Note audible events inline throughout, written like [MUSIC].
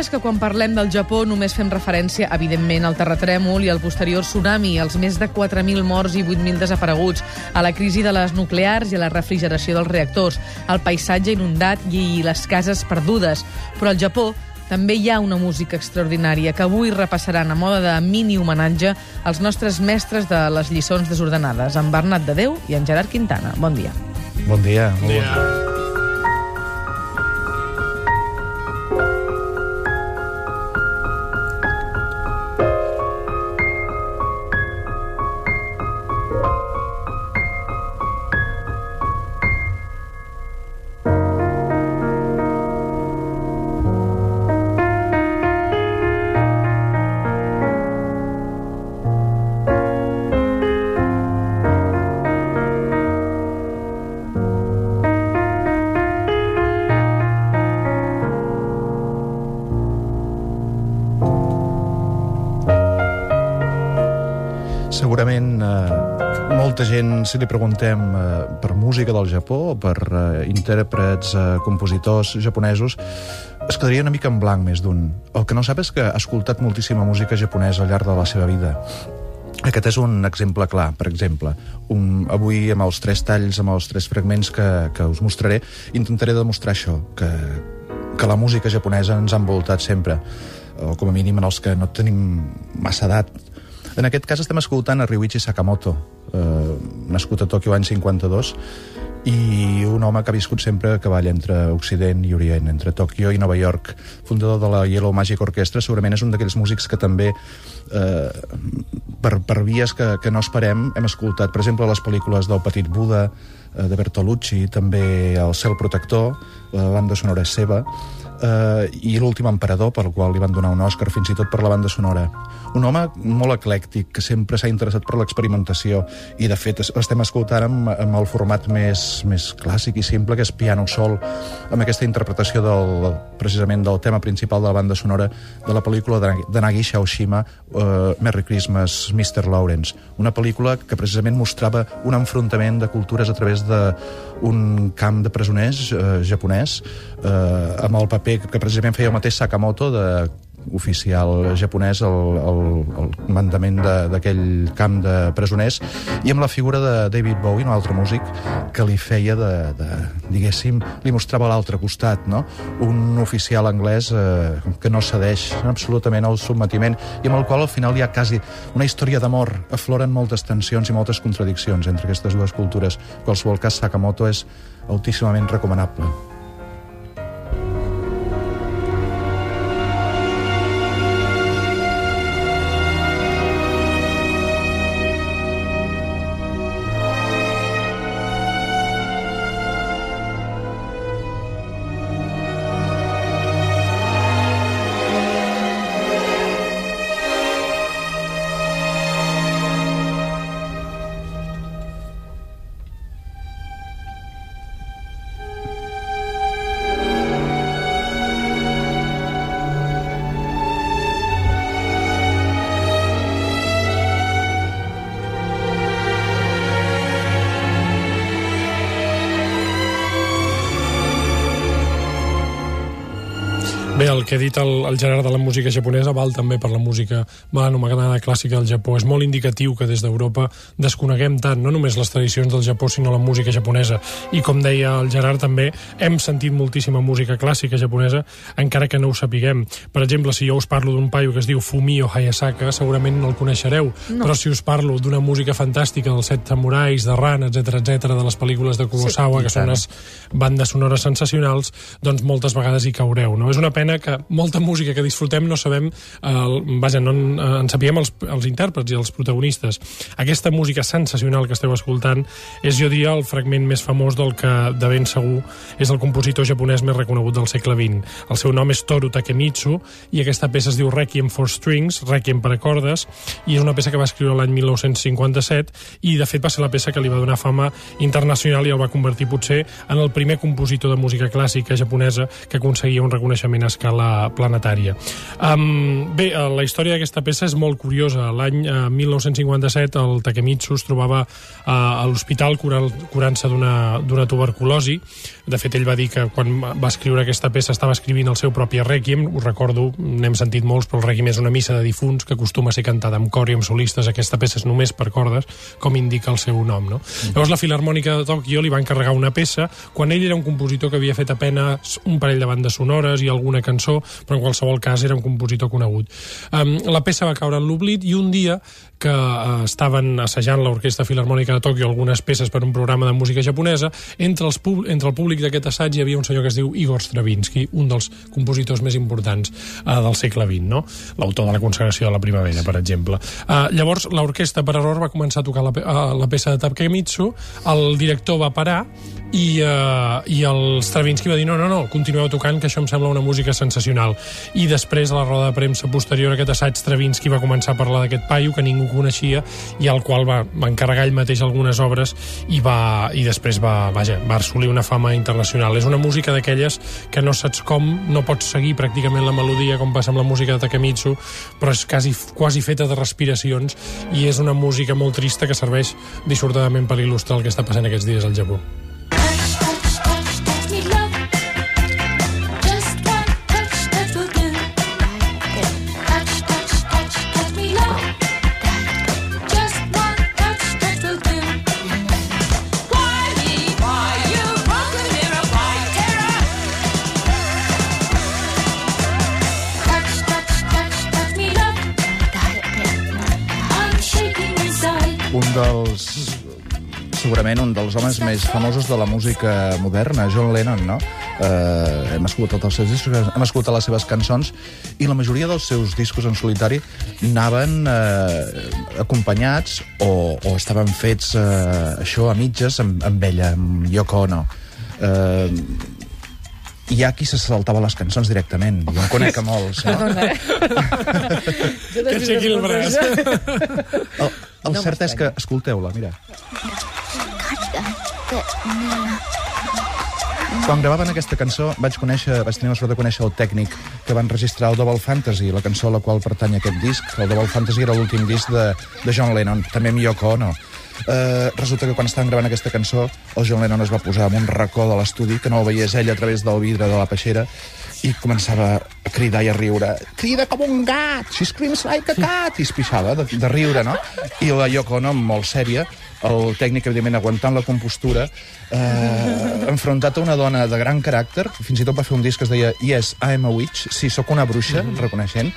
és que quan parlem del Japó només fem referència, evidentment, al terratrèmol i al posterior tsunami, als més de 4.000 morts i 8.000 desapareguts, a la crisi de les nuclears i a la refrigeració dels reactors, al paisatge inundat i les cases perdudes. Però al Japó també hi ha una música extraordinària que avui repassaran a moda de mini homenatge als nostres mestres de les lliçons desordenades, en Bernat de Déu i en Gerard Quintana. Bon dia. Bon dia. Bon dia. Segurament eh, molta gent, si li preguntem eh, per música del Japó, per eh, intèrprets, eh, compositors japonesos, es quedaria una mica en blanc més d'un. El que no sap és que ha escoltat moltíssima música japonesa al llarg de la seva vida. Aquest és un exemple clar, per exemple. Un, avui, amb els tres talls, amb els tres fragments que, que us mostraré, intentaré demostrar això, que, que la música japonesa ens ha envoltat sempre, o com a mínim en els que no tenim massa edat. En aquest cas estem escoltant a Ryuichi Sakamoto, eh, nascut a Tòquio l'any 52, i un home que ha viscut sempre a cavall entre Occident i Orient, entre Tòquio i Nova York, fundador de la Yellow Magic Orchestra, segurament és un d'aquells músics que també eh, per, per vies que, que no esperem hem escoltat, per exemple, les pel·lícules del Petit Buda, eh, de Bertolucci, també El cel protector, la banda sonora és seva, eh, i L'últim emperador, pel qual li van donar un Oscar, fins i tot per la banda sonora. Un home molt eclèctic, que sempre s'ha interessat per l'experimentació, i de fet estem escoltant amb, amb el format més, més clàssic i simple, que és piano sol, amb aquesta interpretació del, precisament del tema principal de la banda sonora de la pel·lícula de, de Nagisa Oshima, uh, Merry Christmas, Mr. Lawrence, una pel·lícula que precisament mostrava un enfrontament de cultures a través d'un camp de presoners eh, japonès, eh, amb el paper que precisament feia el mateix Sakamoto de oficial japonès el, el, el mandament d'aquell camp de presoners i amb la figura de David Bowie, un altre músic que li feia de, de diguéssim, li mostrava l'altre costat no? un oficial anglès eh, que no cedeix absolutament al submetiment i amb el qual al final hi ha quasi una història d'amor. Afloren moltes tensions i moltes contradiccions entre aquestes dues cultures. Qualsevol cas Sakamoto és altíssimament recomanable Bé, el que ha dit el, el Gerard de la música japonesa val també per la música mal anomenada clàssica del Japó. És molt indicatiu que des d'Europa desconeguem tant, no només les tradicions del Japó, sinó la música japonesa. I com deia el Gerard, també hem sentit moltíssima música clàssica japonesa, encara que no ho sapiguem. Per exemple, si jo us parlo d'un paio que es diu Fumio Hayasaka, segurament no el coneixereu, no. però si us parlo d'una música fantàstica dels Set Samurais, de Ran, etc etc de les pel·lícules de Kurosawa, sí, que són unes bandes sonores sensacionals, doncs moltes vegades hi caureu. No? És una pena que molta música que disfrutem no sabem, el, vaja, no en, en sapiguem els, els intèrprets i els protagonistes. Aquesta música sensacional que esteu escoltant és, jo diria, el fragment més famós del que, de ben segur, és el compositor japonès més reconegut del segle XX. El seu nom és Toru Takemitsu i aquesta peça es diu Requiem for Strings, Requiem per a cordes, i és una peça que va escriure l'any 1957 i, de fet, va ser la peça que li va donar fama internacional i el va convertir, potser, en el primer compositor de música clàssica japonesa que aconseguia un reconeixement a escala planetària. Um, bé, eh, la història d'aquesta peça és molt curiosa. L'any uh, 1957 el Takemitsu es trobava uh, a l'hospital curant-se d'una tuberculosi. De fet, ell va dir que quan va escriure aquesta peça estava escrivint el seu propi rèquiem, ho recordo, n'hem sentit molts, però el rèquiem és una missa de difunts que acostuma a ser cantada amb cor i amb solistes. Aquesta peça és només per cordes, com indica el seu nom. No? Mm. Llavors la Filarmònica de Tòquio li va encarregar una peça quan ell era un compositor que havia fet apenes un parell de bandes sonores i alguna cançó, però en qualsevol cas era un compositor conegut. Um, la peça va caure en l'oblit i un dia que uh, estaven assajant l'Orquestra Filarmònica de Tòquio algunes peces per un programa de música japonesa, entre, els entre el públic d'aquest assaig hi havia un senyor que es diu Igor Stravinsky, un dels compositors més importants uh, del segle XX, no? l'autor de la consagració de la primavera, per exemple. Uh, llavors, l'orquestra per error va començar a tocar la, uh, la peça de Takemitsu, el director va parar i, uh, i el Stravinsky va dir no, no, no, continueu tocant, que això em sembla una música sensacional. I després, a la roda de premsa posterior a aquest assaig, Stravinsky va començar a parlar d'aquest paio que ningú coneixia i al qual va, va encarregar ell mateix algunes obres i, va, i després va, vaja, va assolir una fama internacional. És una música d'aquelles que no saps com, no pots seguir pràcticament la melodia com passa amb la música de Takemitsu, però és quasi, quasi feta de respiracions i és una música molt trista que serveix dissortadament per il·lustrar el que està passant aquests dies al Japó. Segurament un dels homes més famosos de la música moderna, John Lennon, no? Eh, hem escoltat els seus discos, hem escoltat les seves cançons, i la majoria dels seus discos en solitari anaven eh, acompanyats o, o estaven fets eh, això a mitges amb, amb ella, amb Yoko Ono. Eh, hi ha qui se saltava les cançons directament. Jo en conec a molts. No? Perdona, eh? Que aixequi el braç. El, el no cert és que... Escolteu-la, mira. Quan gravaven aquesta cançó vaig conèixer, vaig tenir la sort de conèixer el tècnic que van registrar el Double Fantasy, la cançó a la qual pertany aquest disc. El Double Fantasy era l'últim disc de, de John Lennon, també amb Yoko Ono. Eh, resulta que quan estaven gravant aquesta cançó el John Lennon es va posar en un racó de l'estudi que no el veiés ell a través del vidre de la peixera i començava a cridar i a riure. Crida com un gat! She screams like a cat! I es pixava de, de riure, no? I la Yoko Ono, molt sèria, el tècnic, evidentment, aguantant la compostura, eh, enfrontat a una dona de gran caràcter, fins i tot va fer un disc que es deia Yes, I am a witch, sí, sóc una bruixa, mm -hmm. reconeixent,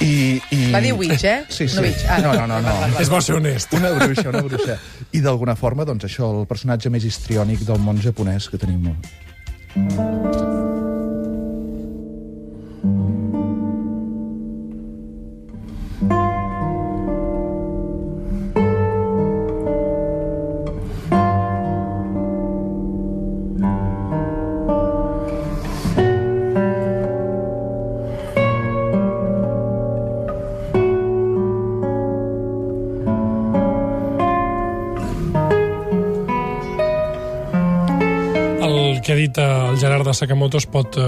i, i... Va dir witch, eh? Sí, sí. No, witch. Ah. no, no, no, no. [LAUGHS] És bo ser honest. Una bruixa, una bruixa. I d'alguna forma, doncs això, el personatge més histriònic del món japonès que tenim. el que ha dit eh, el Gerard de Sakamoto es pot eh,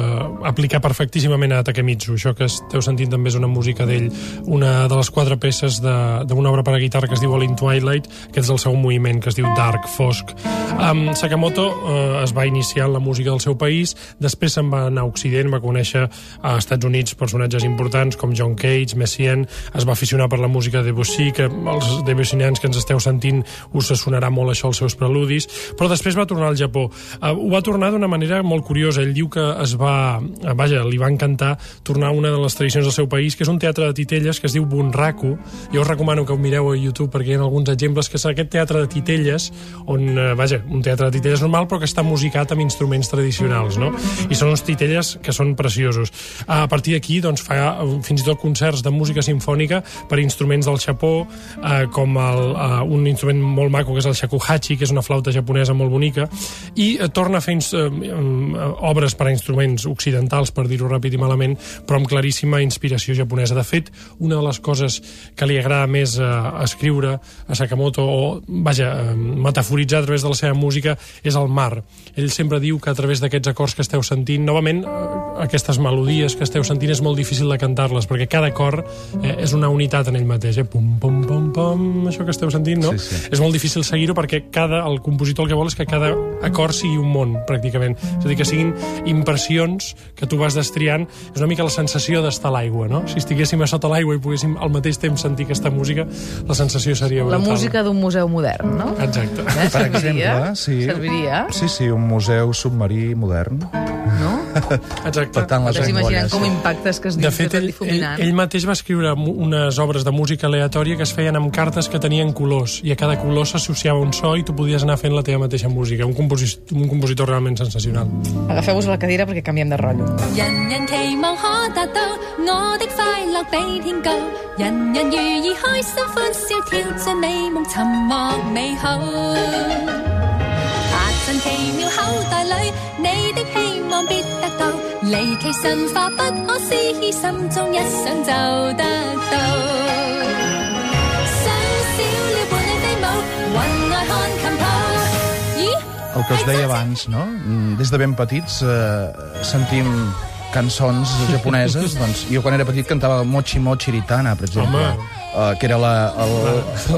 aplicar perfectíssimament a Takemitsu. Això que esteu sentint també és una música d'ell, una de les quatre peces d'una obra per a guitarra que es diu All in Twilight, que és el segon moviment, que es diu Dark, Fosc. Um, Sakamoto uh, es va iniciar en la música del seu país, després se'n va anar a Occident, va conèixer a Estats Units personatges importants com John Cage, Messiaen, es va aficionar per la música de Debussy, que els debussinians que ens esteu sentint us sonarà molt això als seus preludis, però després va tornar al Japó. Uh, ho va tornar d'una manera molt curiosa. Ell diu que es va... Vaja, li va encantar tornar a una de les tradicions del seu país, que és un teatre de titelles que es diu Bunraku. Jo us recomano que ho mireu a YouTube perquè hi ha alguns exemples, que és aquest teatre de titelles, on, vaja, un teatre de titelles normal, però que està musicat amb instruments tradicionals, no? I són uns titelles que són preciosos. A partir d'aquí, doncs, fa fins i tot concerts de música sinfònica per instruments del Japó, eh, com el, eh, un instrument molt maco que és el shakuhachi, que és una flauta japonesa molt bonica, i eh, torna a fer eh, um, obres per a instruments occidentals, per dir-ho ràpid i malament, però amb claríssima inspiració japonesa. De fet, una de les coses que li agrada més a, a escriure a Sakamoto, o, vaja, eh, metaforitzar a través de la seva música, és el mar. Ell sempre diu que a través d'aquests acords que esteu sentint, novament, eh, aquestes melodies que esteu sentint és molt difícil de cantar-les, perquè cada acord eh, és una unitat en ell mateix, eh? pum, pum, pum, pum, això que esteu sentint, no? Sí, sí. És molt difícil seguir-ho perquè cada, el compositor el que vol és que cada acord sigui un món, pràcticament. És a dir, que siguin impressions que tu vas destriant. És una mica la sensació d'estar a l'aigua, no? Si estiguéssim a sota l'aigua i poguéssim al mateix temps sentir aquesta música, la sensació seria La brutal. música d'un museu modern, no? Exacte. Eh, Per serviria? exemple, sí. Serviria, Sí, sí, un museu submarí modern. no? Exacte. Per tant, les Ves imaginant ampolles. com impactes que es De dius fet, tot ell, ell, difuminant. ell mateix va escriure mu- unes obres de música aleatòria que es feien amb cartes que tenien colors, i a cada color s'associava un so i tu podies anar fent la teva mateixa música. Un, composi un compositor realment sensacional. Agafeu-vos la cadira perquè canviem de rotllo. 人人期望可达到，我的快乐比天高。人人如意开心欢笑，跳进美梦寻获美好。 踏进奇妙口袋里，你的希望必得到。离奇神化不可思议，心中一想就得到。想少了伴你飞舞，云外看琴谱。咦？ El que us deia abans, no? Mm, Des de ben petits eh, sentim cançons japoneses. [LAUGHS] doncs, jo quan era petit cantava Mochi Mochi Ritana, per exemple. Home. Uh, que era la, el,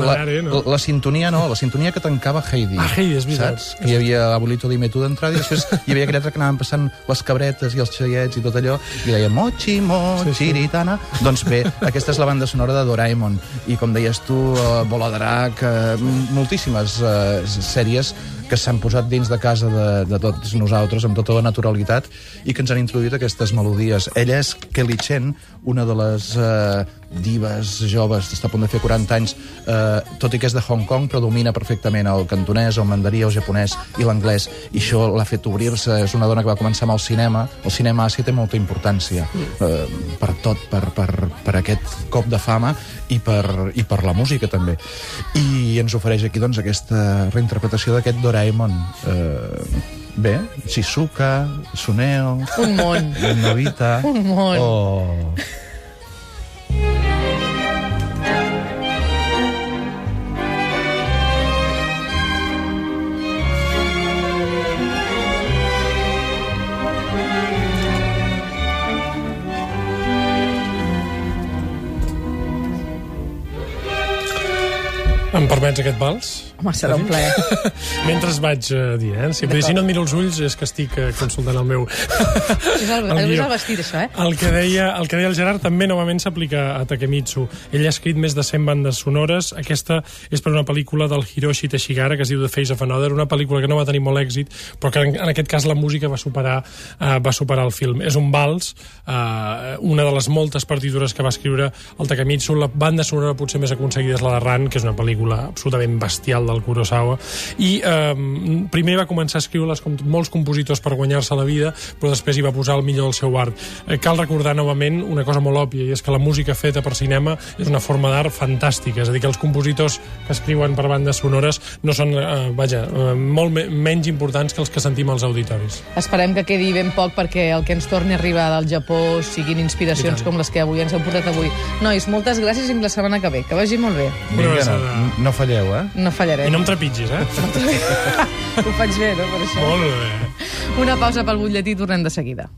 la, la, la sintonia, no, la sintonia que tancava Heidi. Ah, Heidi, és veritat. Saps? Que hi havia Abuelito Dime tu d'entrada i després hi havia aquella que anaven passant les cabretes i els xaiets i tot allò i deia Mochi Mochi Sí, sí. Ritana. Doncs bé, aquesta és la banda sonora de Doraemon i com deies tu, uh, Bola Drac, uh, moltíssimes uh, sèries que s'han posat dins de casa de, de tots nosaltres amb tota la naturalitat i que ens han introduït aquestes melodies. Ella és Kelly Chen, una de les eh, divas joves, està a punt de fer 40 anys, eh, tot i que és de Hong Kong, però domina perfectament el cantonès, el mandarí, el japonès i l'anglès, i això l'ha fet obrir-se. És una dona que va començar amb el cinema. El cinema a Àsia té molta importància eh, per tot, per, per, per aquest cop de fama i per, i per la música també. I ens ofereix aquí doncs, aquesta reinterpretació d'aquest Doraemon. Eh, bé, Shizuka, Suneo, Un món. Novita... Un món. Oh. Em permets aquest vals? Home, serà un plaer. [LAUGHS] Mentre vaig uh, dir, eh? Si, si no et miro els ulls és que estic uh, consultant el meu... [LAUGHS] És el, El guió. el vestit, això, eh? El que deia, el que deia el Gerard també novament s'aplica a Takemitsu. Ell ha escrit més de 100 bandes sonores. Aquesta és per una pel·lícula del Hiroshi Teshigara que es diu The Face of Another, una pel·lícula que no va tenir molt èxit, però que en, en aquest cas la música va superar, uh, va superar el film. És un vals, uh, una de les moltes partitures que va escriure el Takemitsu. La banda sonora potser més aconseguida és la de Ran, que és una pel·lícula absolutament bestial del Kurosawa. I um, primer va començar a escriure-les com molts compositors per guanyar-se la vida, però després hi va posar el millor del seu art. Eh, cal recordar novament una cosa molt òbvia, i és que la música feta per cinema és una forma d'art fantàstica, és a dir, que els compositors que escriuen per bandes sonores no són, eh, vaja, eh, molt me menys importants que els que sentim als auditoris. Esperem que quedi ben poc perquè el que ens torni a arribar del Japó siguin inspiracions com les que avui ens heu portat avui. Nois, moltes gràcies i fins la setmana que ve. Que vagi molt bé. Vinga, no, no falleu, eh? No fallarem. I no em trepitgis, eh? [LAUGHS] Ho faig bé, no, per això? Molt bé. Una pausa pel butlletí i tornem de seguida.